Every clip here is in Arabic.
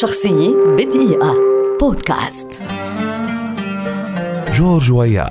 شخصية بدقيقة. بودكاست. جورج ويا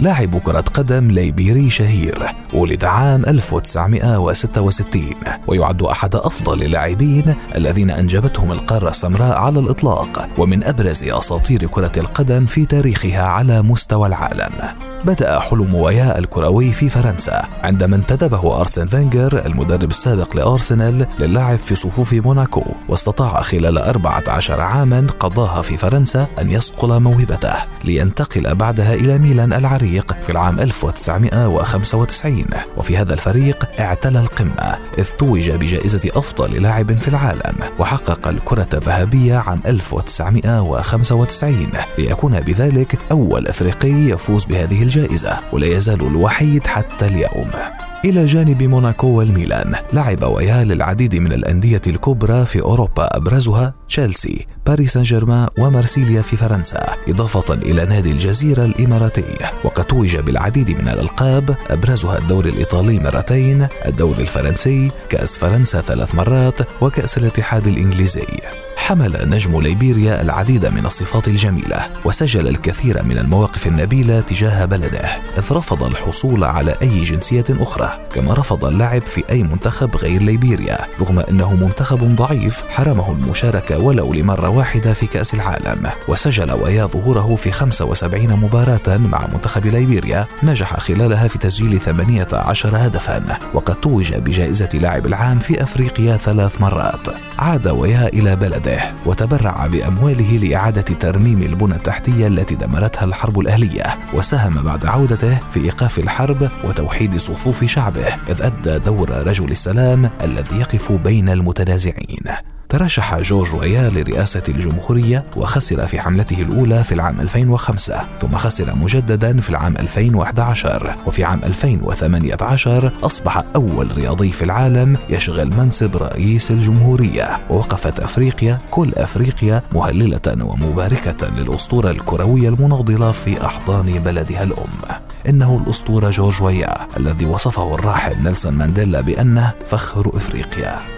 لاعب كرة قدم ليبيري شهير ولد عام 1966 ويعد أحد أفضل اللاعبين الذين أنجبتهم القارة السمراء على الإطلاق ومن أبرز أساطير كرة القدم في تاريخها على مستوى العالم. بدأ حلم ويا الكروي في فرنسا عندما انتدبه أرسن فينجر المدرب السابق لأرسنال للعب في صفوف موناكو واستطاع خلال 14 عاما قضاها في فرنسا أن يصقل موهبته لينتقل بعدها إلى ميلان العريق في العام 1995 وفي هذا الفريق اعتلى القمة إذ توج بجائزة أفضل لاعب في العالم وحقق الكرة الذهبية عام 1995 ليكون بذلك أول أفريقي يفوز بهذه الجائزة ولا يزال الوحيد حتى اليوم. إلى جانب موناكو والميلان لعب ويا للعديد من الأندية الكبرى في أوروبا أبرزها تشيلسي باريس سان جيرمان ومارسيليا في فرنسا إضافة إلى نادي الجزيرة الإماراتي. وقد توج بالعديد من الألقاب أبرزها الدوري الإيطالي مرتين الدوري الفرنسي كأس فرنسا ثلاث مرات وكأس الاتحاد الإنجليزي. حمل نجم ليبيريا العديد من الصفات الجميلة وسجل الكثير من المواقف النبيلة تجاه بلده إذ رفض الحصول على أي جنسية أخرى كما رفض اللعب في أي منتخب غير ليبيريا رغم أنه منتخب ضعيف حرمه المشاركة ولو لمرة واحدة في كأس العالم. وسجل ويا ظهوره في 75 مباراة مع منتخب ليبيريا نجح خلالها في تسجيل 18 هدفا وقد توج بجائزة لاعب العام في أفريقيا ثلاث مرات. عاد ويا إلى بلده وتبرع بأمواله لإعادة ترميم البنى التحتية التي دمرتها الحرب الأهلية وساهم بعد عودته في إيقاف الحرب وتوحيد صفوف شعبه إذ أدى دور رجل السلام الذي يقف بين المتنازعين. ترشح جورج ويا لرئاسة الجمهورية وخسر في حملته الأولى في العام 2005 ثم خسر مجددا في العام 2011 وفي عام 2018 أصبح أول رياضي في العالم يشغل منصب رئيس الجمهورية. ووقفت أفريقيا كل أفريقيا مهللة ومباركة للأسطورة الكروية المناضلة في أحضان بلدها الأم. إنه الأسطورة جورج ويا الذي وصفه الراحل نيلسون مانديلا بأنه فخر إفريقيا.